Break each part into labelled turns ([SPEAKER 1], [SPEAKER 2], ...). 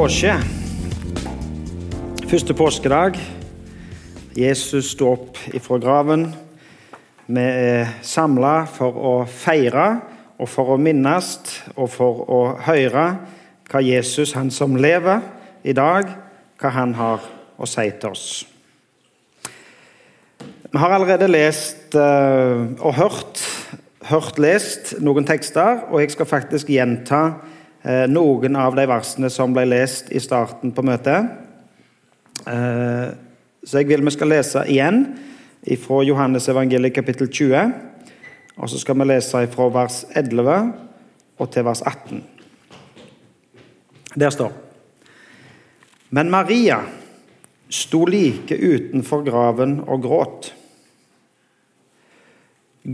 [SPEAKER 1] påske. Første påskedag. Jesus sto opp ifra graven. Vi er samla for å feire og for å minnes og for å høre hva Jesus, han som lever i dag, hva han har å si til oss. Vi har allerede lest uh, og hørt, hørt lest noen tekster, og jeg skal faktisk gjenta noen av de versene som ble lest i starten på møtet. Uh, så jeg vil vi skal lese igjen fra Johannes evangeliet kapittel 20. Og så skal vi lese fra vers 11 og til vers 18. Der står Men Maria sto like utenfor graven og gråt.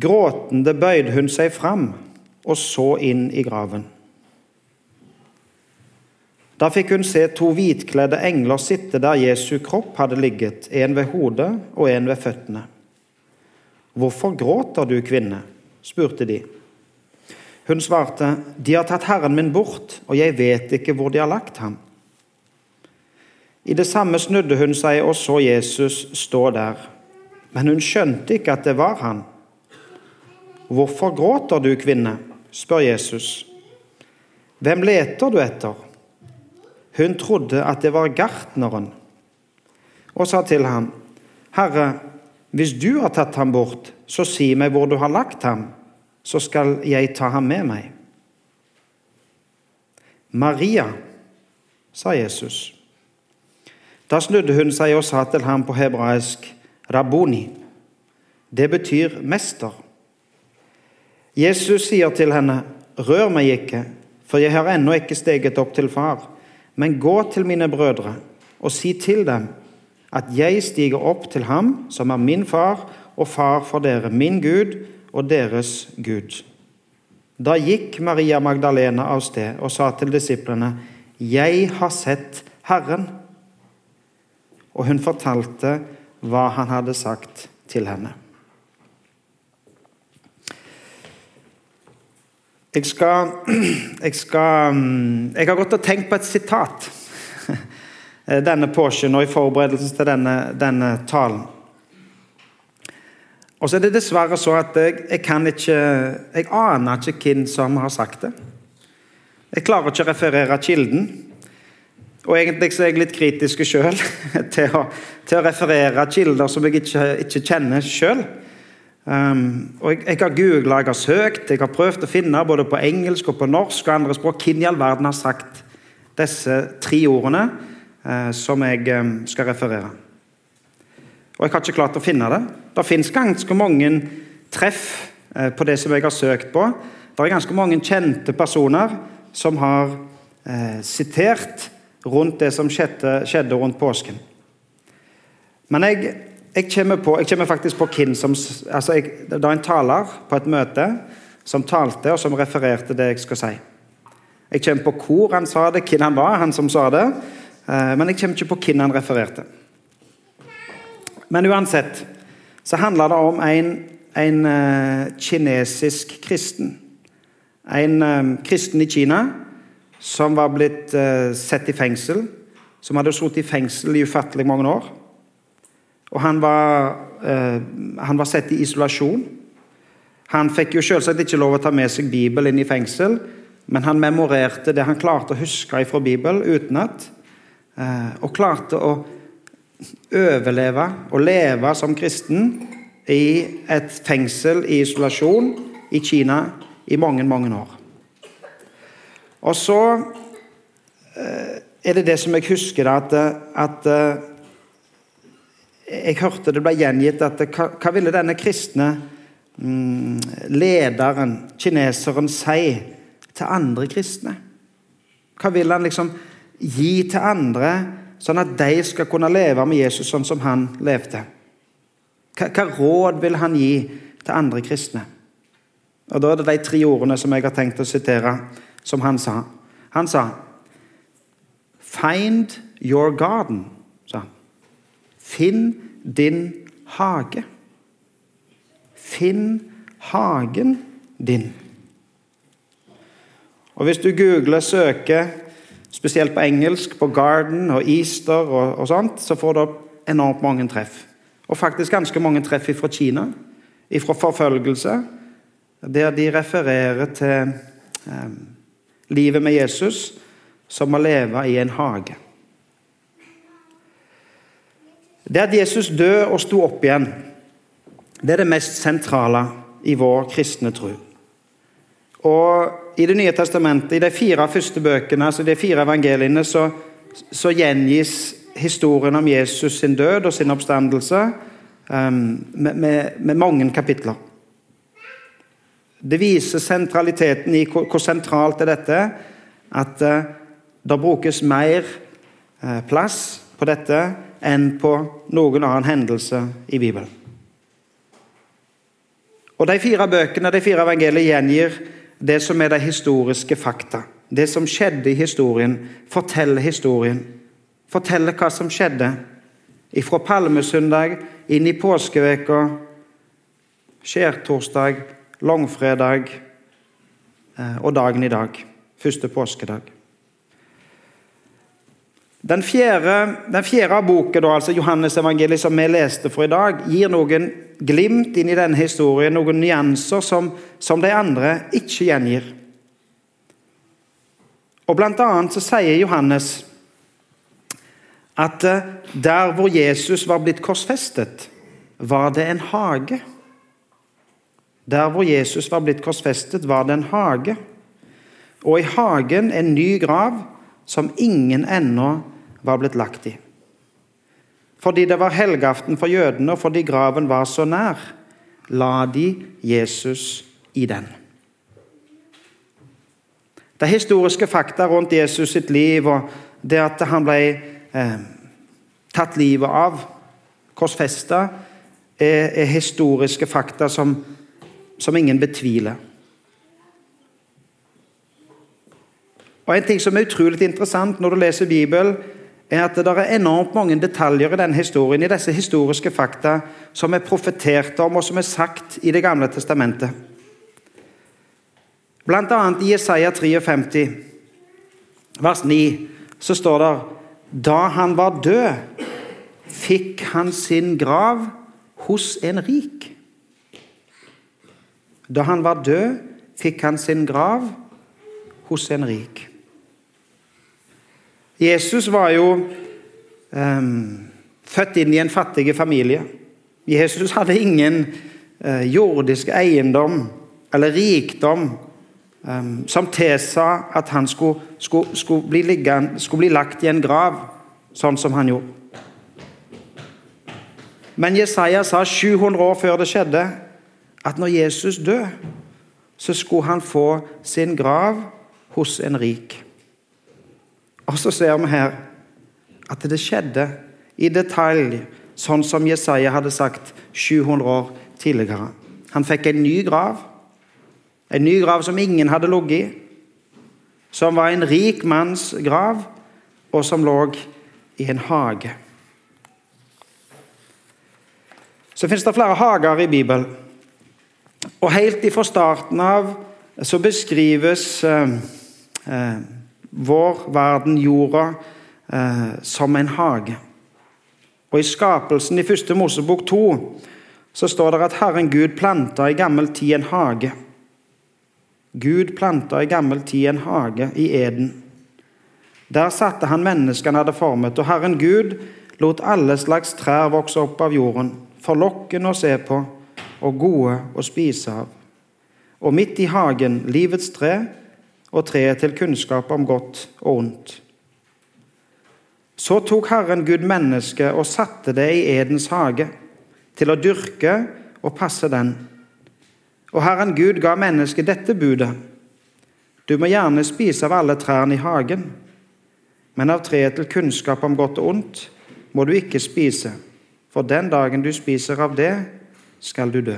[SPEAKER 1] Gråtende bøyde hun seg fram og så inn i graven. Da fikk hun se to hvitkledde engler sitte der Jesu kropp hadde ligget, en ved hodet og en ved føttene. Hvorfor gråter du, kvinne? spurte de. Hun svarte, De har tatt Herren min bort, og jeg vet ikke hvor de har lagt ham. I det samme snudde hun seg og så Jesus stå der, men hun skjønte ikke at det var han. 'Hvorfor gråter du, kvinne?' spør Jesus. 'Hvem leter du etter?' Hun trodde at det var gartneren, og sa til ham, 'Herre, hvis du har tatt ham bort, så si meg hvor du har lagt ham, så skal jeg ta ham med meg.' Maria, sa Jesus. Da snudde hun seg og sa til ham på hebraisk, «Rabboni», Det betyr mester. Jesus sier til henne, 'Rør meg ikke, for jeg har ennå ikke steget opp til far.' 'Men gå til mine brødre og si til dem at jeg stiger opp til ham som er min far og far for dere, min Gud og deres Gud.' Da gikk Maria Magdalena av sted og sa til disiplene, 'Jeg har sett Herren.' Og hun fortalte hva han hadde sagt til henne. Jeg skal, jeg skal mm, Jeg har gått og tenkt på et sitat denne påsken og i forberedelsen til denne, denne talen. Og så er det dessverre så at jeg, jeg, kan ikke Jeg aner ikke hvem som har sagt det. Jeg klarer ikke å referere kilden. Og egentlig så er jeg litt kritisk sjøl til, til, å referere kilder som jeg ikke, ikke kjenner sjøl. Um, og jeg, jeg, har googla, jeg har søkt, jeg har prøvd å finne både på engelsk og på norsk og andre språk hvem i all verden har sagt disse tre ordene uh, som jeg um, skal referere. Og jeg har ikke klart å finne det. Det fins ganske mange treff uh, på det som jeg har søkt på. Det er ganske mange kjente personer som har uh, sitert rundt det som skjedde, skjedde rundt påsken. Men jeg jeg kommer, på, jeg kommer faktisk på hvem som altså jeg, Det er en taler på et møte som talte, og som refererte det jeg skal si. Jeg kommer på hvor han sa det, hvem han var, han som sa det, eh, men jeg kommer ikke på hvem han refererte. Men uansett så handler det om en, en uh, kinesisk kristen. En uh, kristen i Kina som var blitt sett i fengsel. Som hadde sittet i fengsel i ufattelig mange år. Og han var, eh, han var sett i isolasjon. Han fikk jo selvsagt ikke lov å ta med seg Bibelen inn i fengsel, men han memorerte det han klarte å huske fra Bibelen utenat. Eh, og klarte å overleve og leve som kristen i et fengsel i isolasjon i Kina i mange, mange år. Og så eh, er det det som jeg husker, at, at jeg hørte det ble gjengitt at hva, hva ville denne kristne mm, lederen, kineseren, si til andre kristne? Hva vil han liksom gi til andre, sånn at de skal kunne leve med Jesus sånn som han levde? Hva, hva råd vil han gi til andre kristne? Og Da er det de tre ordene som jeg har tenkt å sitere, som han sa. Han sa Find your garden. Finn din hage. Finn hagen din. Og Hvis du googler, søker, spesielt på engelsk, på Garden og Easter og, og sånt, så får det enormt mange treff. Og faktisk ganske mange treff fra Kina, fra forfølgelse, der de refererer til eh, livet med Jesus som å leve i en hage. Det at Jesus døde og sto opp igjen, det er det mest sentrale i vår kristne tro. Og I Det nye testamentet, i de fire første bøkene, altså de fire evangeliene, så, så gjengis historien om Jesus sin død og sin oppstandelse um, med, med, med, mange kapitler. Det viser sentraliteten i hvor, hvor sentralt er dette at uh, det brukes mer uh, plass på dette enn på noen annen hendelse i Bibelen. Og De fire bøkene, de fire evangeliene gjengir det som er de historiske fakta. Det som skjedde i historien, forteller historien. Forteller hva som skjedde fra palmesøndag inn i påskeveka, skjærtorsdag, langfredag eh, og dagen i dag. Første påskedag. Den fjerde, den fjerde boken, da, altså Johannes evangeliet, som vi leste for i dag, gir noen glimt inn i denne historien, noen nyanser som, som de andre ikke gjengir. Og Blant annet så sier Johannes at eh, der hvor Jesus var blitt korsfestet, var det en hage. Der hvor Jesus var blitt korsfestet, var det en hage. Og i hagen en ny grav som ingen ennå var blitt lagt i. Fordi det var helgaften for jødene, og fordi graven var så nær, la de Jesus i den. Det historiske fakta rundt Jesus sitt liv og det at han ble eh, tatt livet av, korsfesta, er, er, historiske fakta som, som ingen betviler. Og En ting som er utrolig interessant når du leser Bibelen, er at det er enormt mange detaljer i denne historien, i disse historiske fakta, som er profetert om, og som er sagt i Det gamle testamentet. Blant annet i Jesaja 53, vers 9, så står det Da han var død, fikk han sin grav hos en rik. Da han var død, fikk han sin grav hos en rik. Jesus var jo um, født inn i en fattig familie. Jesus hadde ingen uh, jordisk eiendom eller rikdom um, som tilsa at han skulle, skulle, skulle, bli liggende, skulle bli lagt i en grav, sånn som han gjorde. Men Jesaja sa 700 år før det skjedde, at når Jesus døde, så skulle han få sin grav hos en rik. Og så ser vi her at det skjedde i detalj, sånn som Jesaja hadde sagt 700 år tidligere. Han fikk en ny grav, en ny grav som ingen hadde ligget i, som var en rik manns grav, og som lå i en hage. Så finnes det flere hager i Bibelen. Og helt ifra starten av så beskrives eh, eh, vår verden, jorda, eh, som en hage. Og I skapelsen i første Mosebok 2 så står det at Herren Gud planta i gammel tid en hage. Gud planta i gammel tid en hage i Eden. Der satte han menneskene hadde formet, og Herren Gud lot alle slags trær vokse opp av jorden, forlokkende å se på og gode å spise av. Og midt i hagen livets tre, og treet til kunnskap om godt og ondt. Så tok Herren Gud mennesket og satte det i Edens hage, til å dyrke og passe den. Og Herren Gud ga mennesket dette budet. Du må gjerne spise av alle trærne i hagen, men av treet til kunnskap om godt og ondt må du ikke spise, for den dagen du spiser av det, skal du dø.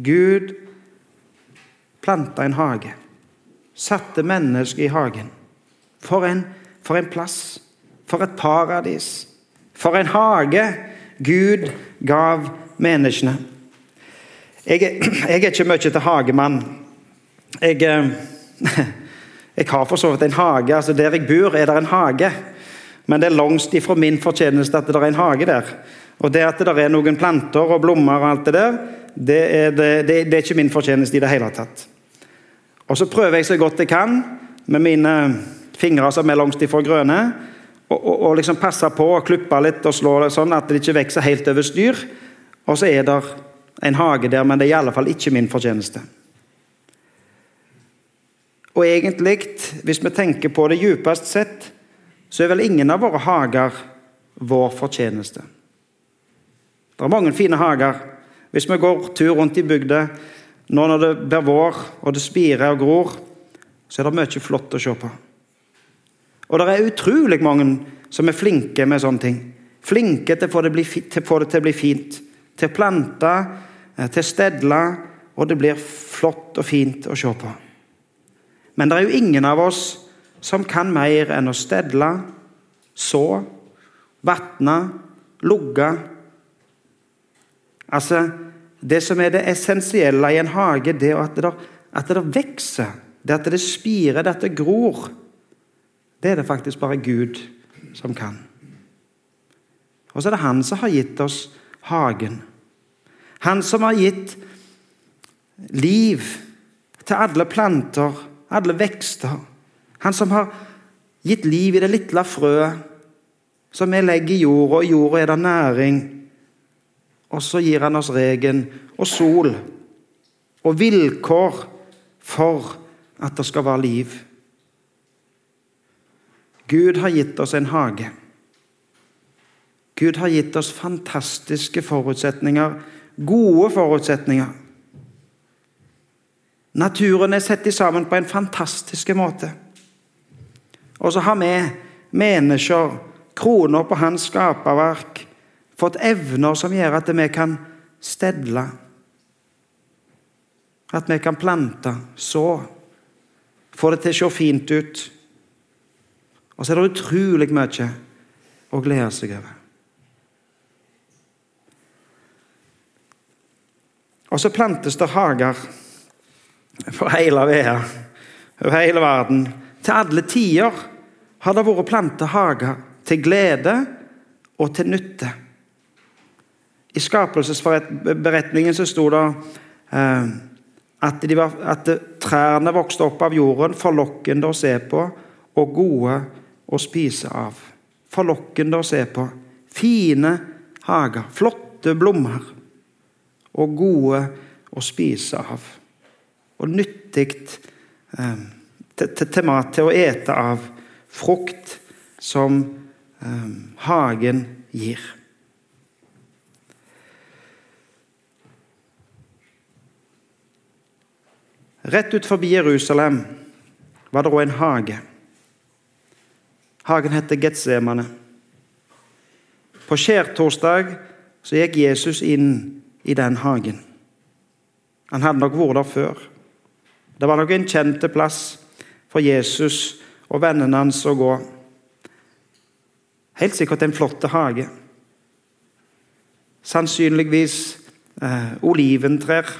[SPEAKER 1] Gud planta en hage. Satte mennesket i hagen. For en, for en plass. For et paradis. For en hage Gud gav menneskene. Jeg, jeg er ikke mye til hagemann. Jeg, eh, Jeg har for så vidt en hage. altså Der jeg bor, er det en hage. Men det er langt ifra min fortjeneste at det er en hage der. Og det at det er noen planter og blomster og alt det der, det er, det, det, det er ikke min fortjeneste i det hele tatt. Og så prøver jeg så godt jeg kan med mine fingre som er langt ifra grønne, og liksom passe på å klippe litt og slå det sånn at det ikke vokser helt over styr. Og så er det en hage der, men det er i alle fall ikke min fortjeneste. Og egentlig, hvis vi tenker på det djupest sett, så er vel ingen av våre hager vår fortjeneste. Det er mange fine hager. Hvis vi går tur rundt i bygda nå når det blir vår og det spirer og gror, så er det mye flott å se på. Og det er utrolig mange som er flinke med sånne ting. Flinke til å få det, bli, til, få det til å bli fint. Til å plante, eh, til å stedle, og det blir flott og fint å se på. Men det er jo ingen av oss som kan mer enn å stedle, så, vatne, lugge. Altså, det som er det essensielle i en hage, det at det, at det vokser, det at det spirer, det at det gror. Det er det faktisk bare Gud som kan. Og så er det Han som har gitt oss hagen. Han som har gitt liv til alle planter alle vekster. Han som har gitt liv i det lille frøet som vi legger i jorda, og i jorda er det næring. Og så gir han oss regen og sol og vilkår for at det skal være liv. Gud har gitt oss en hage. Gud har gitt oss fantastiske forutsetninger, gode forutsetninger. Naturen er satt sammen på en fantastisk måte. Og så har vi mennesker, kroner på hans skaperverk, fått evner som gjør at vi kan stedle. At vi kan plante, så. Få det til å se fint ut. Og så er det utrolig mye å glede seg over. Og så plantes det hager for hele verden, over hele verden. Til alle tider har det vært planta hager til glede og til nytte. I skapelsesberetningen så sto det eh, at, de var, at, trærne vokste opp av jorden, forlokkende å se på og gode å spise av. Forlokkende å se på. Fine hager, flotte blomster og gode å spise av og nyttig eh, til, til, til, mat, til å ete av frukt som eh, hagen gir. Rett ut forbi Jerusalem var det òg en hage. Hagen heter Getsemane. På skjærtorsdag gikk Jesus inn i den hagen. Han hadde nok vært der før. Det var nok en kjent plass for Jesus og vennene hans å gå. Helt sikkert en flott hage. Sannsynligvis eh, oliventrær.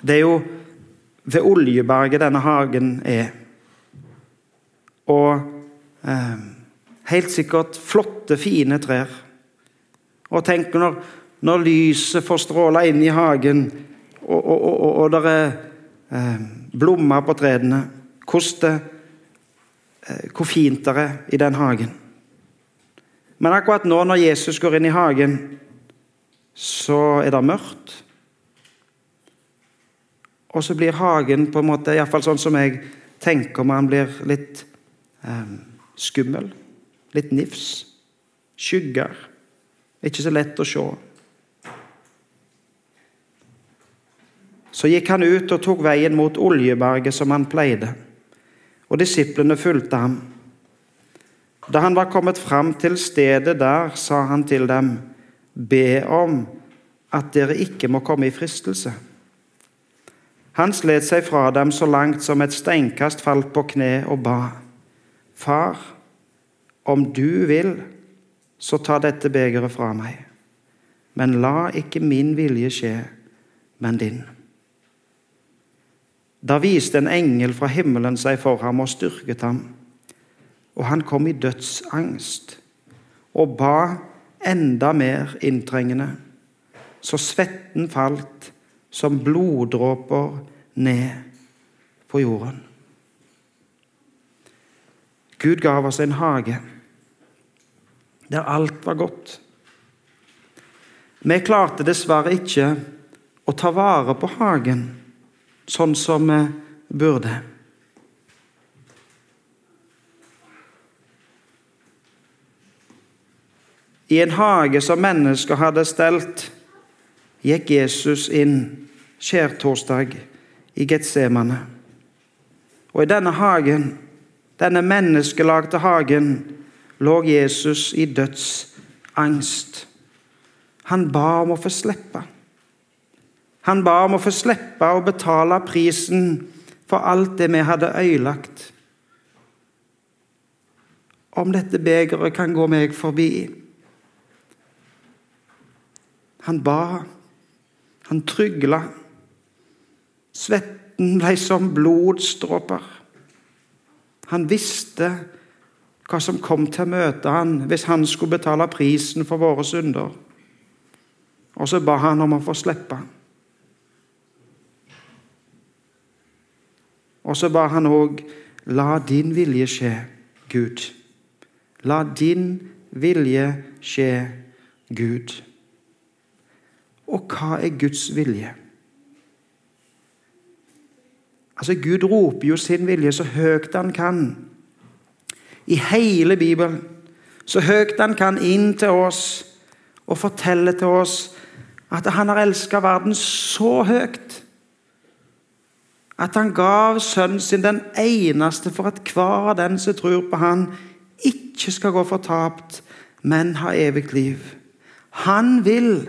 [SPEAKER 1] Det er jo ved Oljeberget denne hagen er. Og eh, helt sikkert flotte, fine trær. Og tenk når, når lyset får stråle inn i hagen og, og, og, og det er eh, blomster på trærne. Eh, hvor fint det er i den hagen. Men akkurat nå når Jesus går inn i hagen, så er det mørkt. Og så blir hagen på en måte, iallfall sånn som jeg tenker meg, han blir litt eh, skummel. Litt nifs. Skygger. Ikke så lett å se. Så gikk han ut og tok veien mot Oljeberget som han pleide, og disiplene fulgte ham. Da han var kommet fram til stedet der, sa han til dem, be om at dere ikke må komme i fristelse. Han slet seg fra dem så langt som et steinkast falt på kne og ba. Far, om du vil, så ta dette begeret fra meg. Men la ikke min vilje skje, men din. Da viste en engel fra himmelen seg for ham og styrket ham. Og han kom i dødsangst og ba enda mer inntrengende, så svetten falt som bloddråper ned på jorden. Gud gav oss en hage der alt var godt. Vi klarte dessverre ikke å ta vare på hagen sånn som vi burde. I en hage som mennesker hadde stelt, gikk Jesus inn skjærtorsdag i Getsemane. Og i denne hagen, denne menneskelagte hagen, lå Jesus i dødsangst. Han ba om å få slippe. Han ba om å få slippe å betale prisen for alt det vi hadde ødelagt. Om dette begeret kan gå meg forbi. Han ba, han trygla. Svetten ble som blodstråper. Han visste hva som kom til å møte han hvis han skulle betale prisen for våre synder. Og så ba han om å få slippe. Og så ba han òg La din vilje skje, Gud. La din vilje skje, Gud. Og hva er Guds vilje? Altså, Gud roper jo sin vilje så høyt han kan i hele Bibelen. Så høyt han kan inn til oss og fortelle til oss at han har elska verden så høyt at han gav sønnen sin den eneste for at hver av den som tror på han, ikke skal gå fortapt, men ha evig liv. Han vil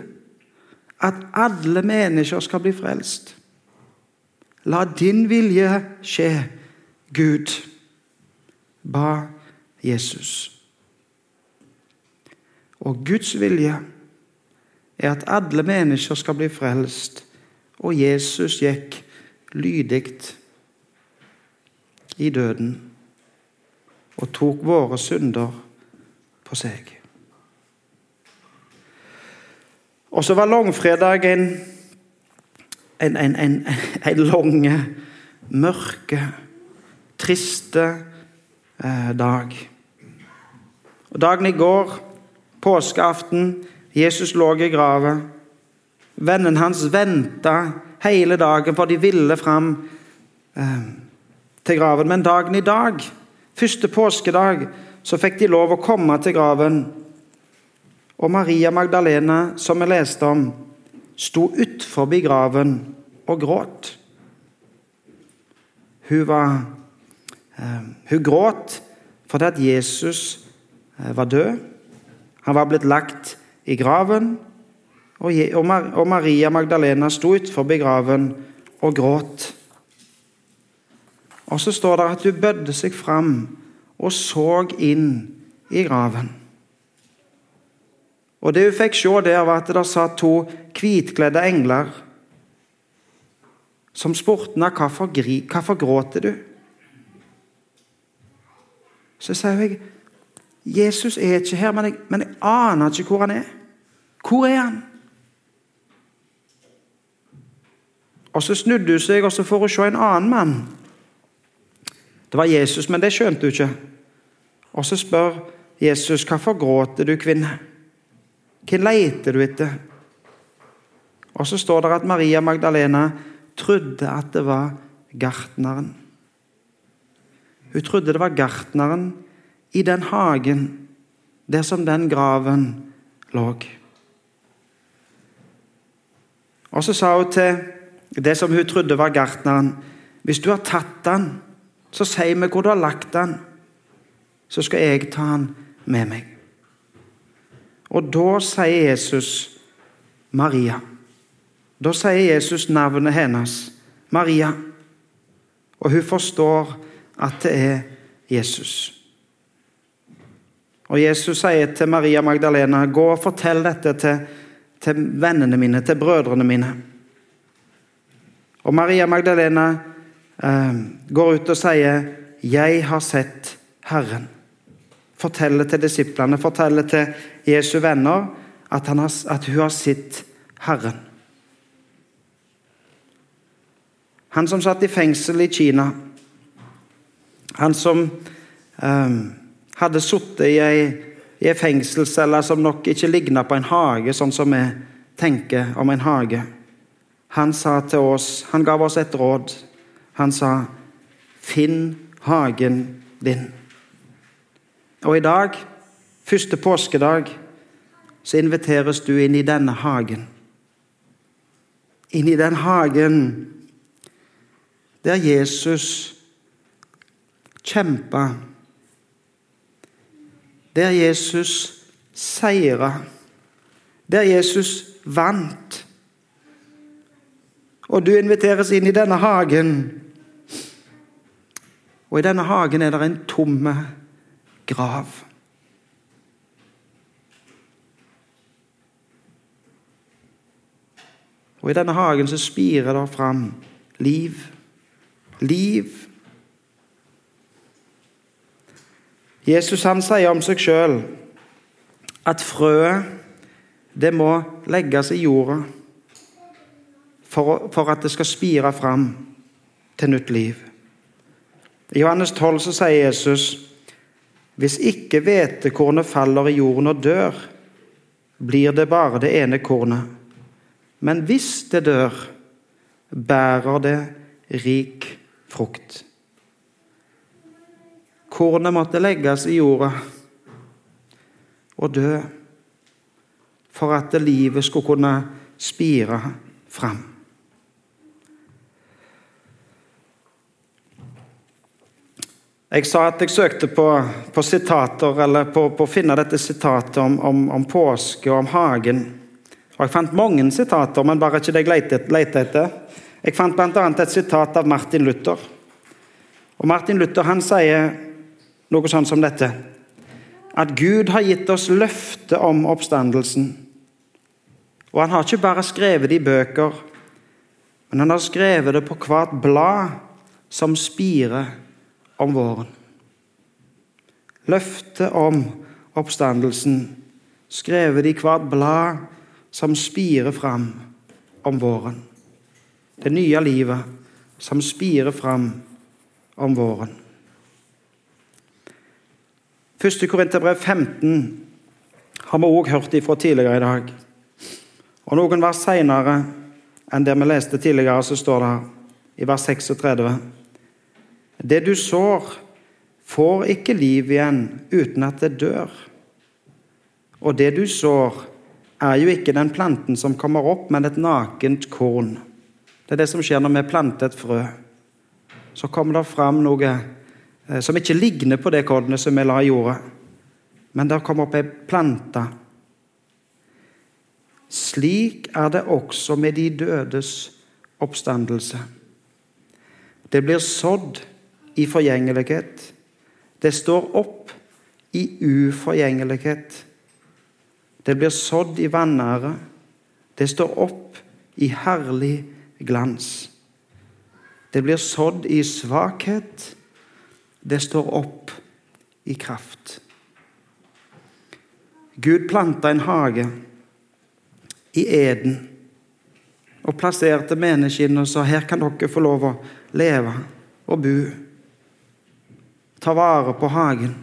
[SPEAKER 1] at alle mennesker skal bli frelst. La din vilje skje, Gud, ba Jesus. Og Guds vilje er at alle mennesker skal bli frelst, og Jesus gikk lydig i døden og tok våre synder på seg. Og så var langfredag en, en, en, en, en lang, mørke, triste eh, dag. Og Dagen i går, påskeaften, Jesus lå i graven. Vennen hans venta hele dagen, for de ville fram eh, til graven. Men dagen i dag, første påskedag, så fikk de lov å komme til graven. Og Maria Magdalena, som vi leste om, sto utenfor graven og gråt. Hun, var, eh, hun gråt fordi at Jesus eh, var død. Han var blitt lagt i graven. Og Maria Magdalena sto utenfor graven og gråt. Og så står det at hun bødde seg fram og så inn i graven. Og Det hun fikk se, der var at det satt to hvitkledde engler som spurte henne hvorfor, hvorfor gråter du. Så sier jeg Jesus er ikke her, men jeg, men jeg aner ikke hvor han er. Hvor er han? Og Så snudde hun seg og så får hun se en annen mann. Det var Jesus, men det skjønte hun ikke. Og Så spør Jesus hvorfor gråter du, kvinne? Hvem leter du etter? Og Så står det at Maria Magdalena trodde at det var gartneren. Hun trodde det var gartneren i den hagen der som den graven lå. Og så sa hun til det som hun trodde var gartneren. Hvis du har tatt den, så si meg hvor du har lagt den, så skal jeg ta den med meg. Og da sier Jesus Maria. Da sier Jesus navnet hennes, Maria. Og hun forstår at det er Jesus. Og Jesus sier til Maria Magdalena, 'Gå og fortell dette til, til vennene mine, til brødrene mine.' Og Maria Magdalena eh, går ut og sier 'Jeg har sett Herren'. Forteller til disiplene, forteller til Jesu venner at, har, at hun har sett Herren. Han som satt i fengsel i Kina. Han som eh, hadde sittet i ei, i ei fengselscelle som nok ikke ligna på en hage, sånn som vi tenker om en hage. Han sa til oss, han gav oss et råd. Han sa, 'Finn hagen din'. Og i dag, første påskedag, så inviteres du inn i denne hagen. Inn i den hagen der Jesus kjempa. Der Jesus seira. Der Jesus vant. Og du inviteres inn i denne hagen. Og i denne hagen er det en tomme grav. Og i denne hagen så spirer det fram liv. Liv. Jesus han sier om seg sjøl at frøet, det må legges i jorda for, for at det skal spire fram til nytt liv. I Johannes 12 så sier Jesus hvis ikke hvetekornet faller i jorden og dør, blir det bare det ene kornet. Men hvis det dør, bærer det rik frukt. Kornet måtte legges i jorda og dø for at livet skulle kunne spire fram. Jeg sa at jeg søkte på, på sitater, eller på, på, å finne dette sitatet om, om, om, påske og om hagen. Og Jeg fant mange sitater, men bare ikke det jeg lette etter. Jeg fant bl.a. et sitat av Martin Luther. Og Martin Luther han sier noe sånn som dette. At Gud har gitt oss løfte om oppstandelsen. Og han har ikke bare skrevet det i bøker, men han har skrevet det på hvert blad som spirer om våren. Løftet om oppstandelsen, skrevet i hvert blad som spirer fram om våren. Det nye livet som spirer fram om våren. 1. Korinterbrev 15 har vi òg hørt ifra tidligere i dag. Og Noen vers seinere enn det vi leste tidligere, så står det i vers 36 det du sår, får ikke liv igjen uten at det dør. Og det du sår, er jo ikke den planten som kommer opp, men et nakent korn. Det er det som skjer når vi planter et frø. Så kommer det fram noe eh, som ikke ligner på det kornet som vi la i jorda, men det kommer opp ei plante. Slik er det også med de dødes oppstandelse. Det blir sådd i forgjengelighet. Det står opp i uforgjengelighet. Det blir sådd i vanære. Det står opp i herlig glans. Det blir sådd i svakhet. Det står opp i kraft. Gud planta en hage i Eden og plasserte menneskene og sa her kan dere få lov å leve og bo ta vare på hagen.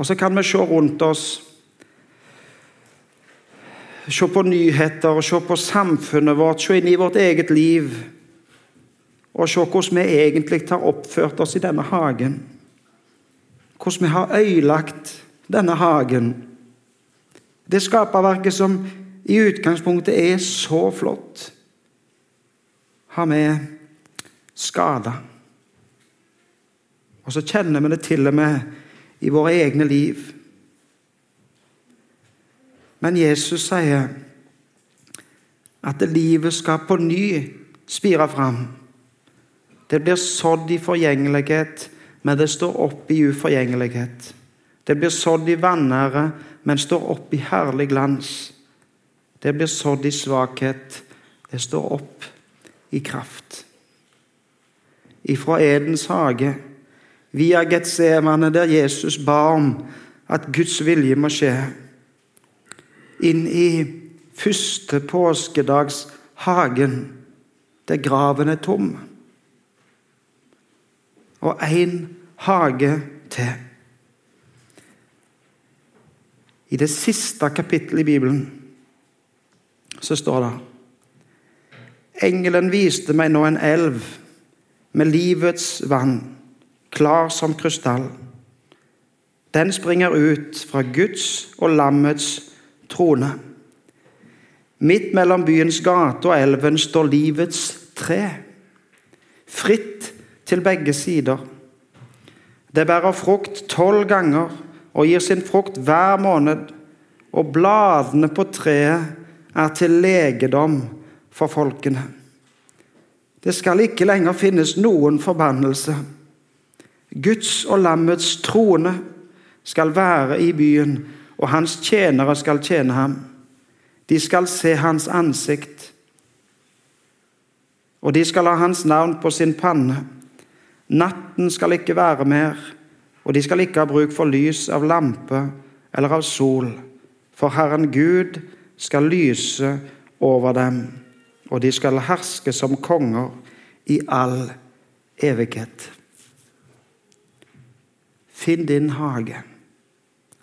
[SPEAKER 1] Og så kan vi se rundt oss, se på nyheter, se på samfunnet vårt, se inn i vårt eget liv. Og se hvordan vi egentlig har oppført oss i denne hagen. Hvordan vi har øyelagt denne hagen. Det skaperverket som i utgangspunktet er så flott, har vi skada. Og så kjenner vi det til og med i våre egne liv. Men Jesus sier at livet skal på ny spire fram. Det blir sådd i forgjengelighet, men det står opp i uforgjengelighet. Det blir sådd i vanære, men står opp i herlig glans. Det blir sådd i svakhet, det står opp i kraft. Ifra Edens hage, via Getsemane, der Jesus ba om at Guds vilje må skje, inn i første påskedags hagen, der graven er tom. Og én hage til. I det siste kapittelet i Bibelen så står det Engelen viste meg nå en elv med livets vann, klar som krystall. Den springer ut fra Guds og lammets trone. Midt mellom byens gate og elven står livets tre, fritt til begge sider. Det bærer frukt tolv ganger og gir sin frukt hver måned, og bladene på treet er til legedom for folkene. Det skal ikke lenger finnes noen forbannelse. Guds og lammets trone skal være i byen, og hans tjenere skal tjene ham. De skal se hans ansikt, og de skal ha hans navn på sin panne. Natten skal ikke være mer, og de skal ikke ha bruk for lys av lampe eller av sol, for Herren Gud skal lyse over dem og de skal herske som konger i all evighet. Finn din hage.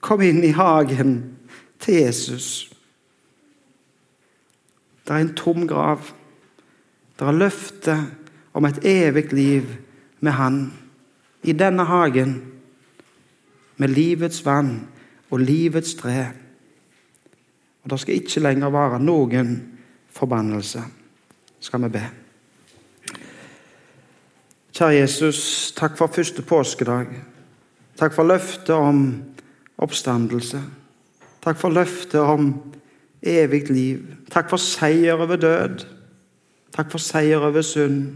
[SPEAKER 1] Kom inn i hagen til Jesus. Det er en tom grav. Det er løfte om et evig liv med Han i denne hagen, med livets vann og livets tre. Og Det skal ikke lenger være noen forbannelse skal vi be. Kjære Jesus, takk for første påskedag. Takk for løftet om oppstandelse. Takk for løftet om evig liv. Takk for seier over død. Takk for seier over synd.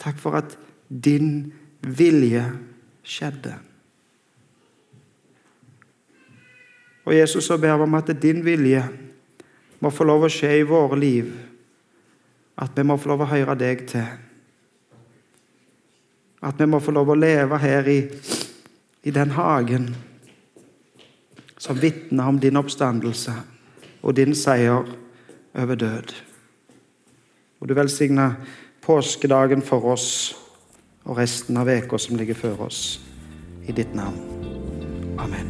[SPEAKER 1] Takk for at din vilje skjedde. Og Jesus, så ber vi om at din vilje må få lov å skje i våre liv at vi må få lov å høre deg til. At vi må få lov å leve her i, i den hagen som vitner om din oppstandelse og din seier over død. Og du velsigner påskedagen for oss og resten av uka som ligger før oss. I ditt navn. Amen.